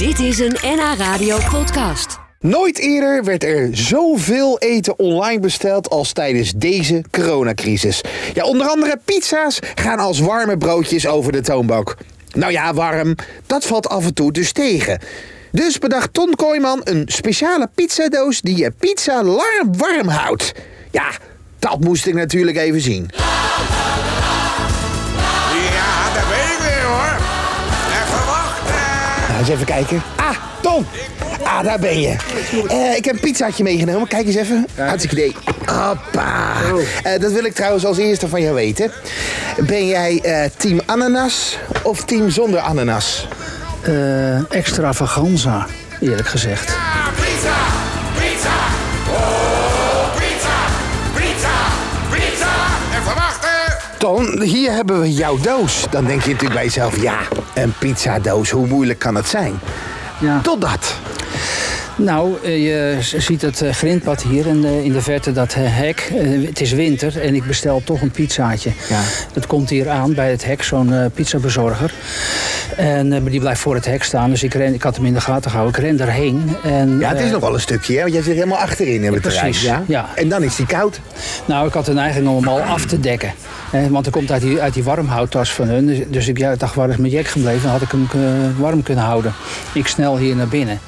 Dit is een NH Radio podcast. Nooit eerder werd er zoveel eten online besteld als tijdens deze coronacrisis. Ja, onder andere pizza's gaan als warme broodjes over de toonbank. Nou ja, warm, dat valt af en toe dus tegen. Dus bedacht Ton Kooijman een speciale pizzadoos die je pizza warm houdt. Ja, dat moest ik natuurlijk even zien. Even kijken. Ah, Ton! Ah, daar ben je. Eh, ik heb een pizzaatje meegenomen. Kijk eens even. Hartstikke idee. Hoppa. Eh, dat wil ik trouwens als eerste van jou weten. Ben jij eh, team ananas of team zonder ananas? Eh, extravaganza, eerlijk gezegd. Hier hebben we jouw doos. Dan denk je natuurlijk bij jezelf, ja, een pizzadoos, hoe moeilijk kan het zijn? Ja. Totdat. Nou, eh, je ziet het eh, grindpad hier de, in de verte, dat eh, hek. Het is winter en ik bestel toch een pizzaatje. Ja. Dat komt hier aan bij het hek, zo'n pizzabezorger. En die blijft voor het hek staan, dus ik, ren, ik had hem in de gaten gehouden. Ik ren erheen. En, Ja, het is nog wel een stukje, hè? want jij zit helemaal achterin in het terrein. precies, ja. En dan is die koud. Nou, ik had de neiging om hem al af te dekken. Hè, want er komt uit die, uit die warmhouttas van hun. Dus, dus ik ja, dacht, waar is mijn jack gebleven? Dan had ik hem warm kunnen houden. Ik snel hier naar binnen.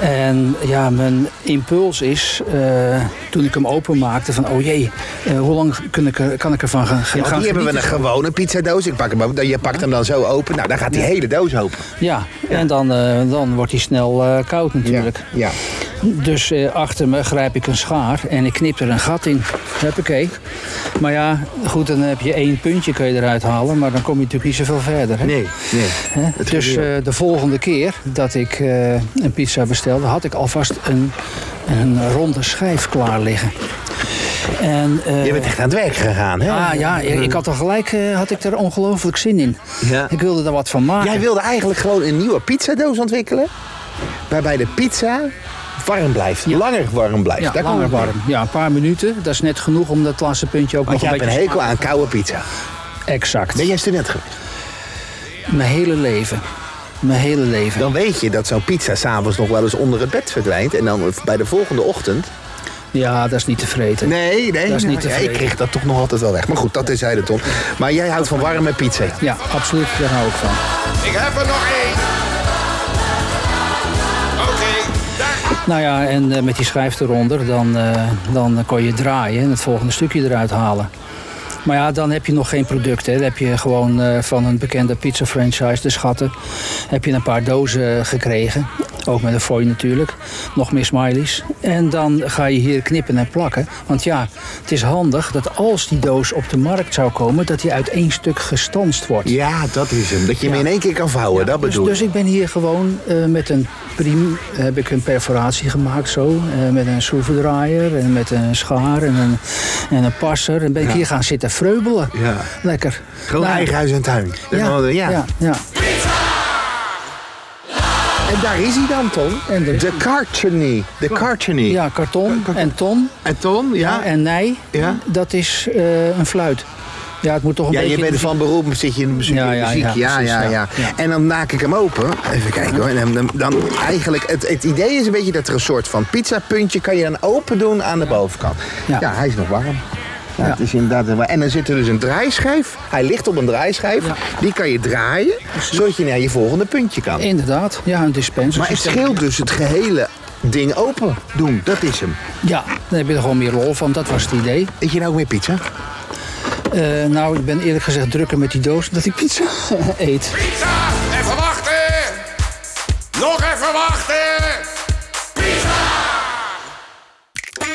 En ja, mijn impuls is, eh, toen ik hem openmaakte, van oh jee, eh, hoe lang kan ik, kan ik ervan gaan, Ja, gaan hier hebben we een gewone pizzadoos. Ik pak hem je pakt hem dan zo open. Nou, dan gaat die hele doos open. Ja, en dan, eh, dan wordt hij snel koud natuurlijk. Ja. Dus eh, achter me grijp ik een schaar en ik knip er een gat in. Huppakee. Maar ja, goed, dan heb je één puntje kun je eruit halen, maar dan kom je natuurlijk niet zoveel verder. Hè? Nee, nee. Hè? Dus eh, de volgende keer dat ik eh, een pizza bestelde, had ik alvast een, een ronde schijf klaar liggen. En, Je bent echt aan het werk gegaan, hè? Ah ja, ik ik had er gelijk had ik er ongelooflijk zin in. Ja. Ik wilde er wat van maken. Jij wilde eigenlijk gewoon een nieuwe pizzadoos ontwikkelen. Waarbij de pizza warm blijft. Ja. Langer warm blijft. ja, Daar langer warm. Ja, een paar minuten. Dat is net genoeg om dat laatste puntje ook Want nog jij een hebt een beetje... hekel aan koude pizza. Exact. Ben jij student geweest? Mijn hele leven. Mijn hele leven. Dan weet je dat zo'n pizza s'avonds nog wel eens onder het bed verdwijnt. En dan bij de volgende ochtend... Ja, dat is niet te vreten. Nee, nee. Dat is niet ja, tevreden. ik kreeg dat toch nog altijd wel weg. Maar goed, dat is hij de ton. Maar jij houdt van warme pizza. Ja, absoluut. Daar hou ik van. Ik heb er nog één. Nou ja, en eh, met die schijf eronder, dan, eh, dan kon je draaien en het volgende stukje eruit halen. Maar ja, dan heb je nog geen product. Hè. Dan heb je gewoon eh, van een bekende pizza franchise, de Schatten, heb je een paar dozen gekregen. Ook met een fooi natuurlijk. Nog meer smileys. En dan ga je hier knippen en plakken. Want ja, het is handig dat als die doos op de markt zou komen, dat die uit één stuk gestanst wordt. Ja, dat is hem. Dat je hem in één keer kan vouwen, dat dus, bedoel ik. dus ik ben hier gewoon eh, met een priem heb ik een perforatie gemaakt zo. eh, met een schroevendraaier en met een schaar en een, en een passer. En ben ik Ja. hier gaan zitten vreubelen. Ja. Lekker. Gewoon Nou, eigen huis en tuin. Ja, ja. ja, En daar is hij dan, Ton. En De cartony. De cartony. ja, karton en ton En Ton, ja? ja, en nij, Ja. dat is eh, een fluit. Ja, het moet toch een Ja, beetje... je bent van beroep, zit je in de muziek. Ja, ja, muziek. ja, ja, precies, ja. En dan maak ik hem open. Even kijken hoor. En dan, dan eigenlijk, het, het idee is een beetje dat er een soort van pizzapuntje kan je dan open doen aan de bovenkant. Ja, Ja. hij is nog warm. Ja. Het is inderdaad en dan zit er dus een draaischijf. Hij ligt op een draaischijf. Ja. Die kan je draaien, zodat je naar je volgende puntje kan. Inderdaad, ja, een dispenser. Maar het scheelt dus het gehele ding open doen. Dat is hem. Ja, dan heb je er gewoon meer lol van. Dat was het idee. Eet je nou ook meer pizza? Eh, nou, ik ben eerlijk gezegd drukker met die doos dat ik pizza eet. Pizza, even wachten. Nog even wachten.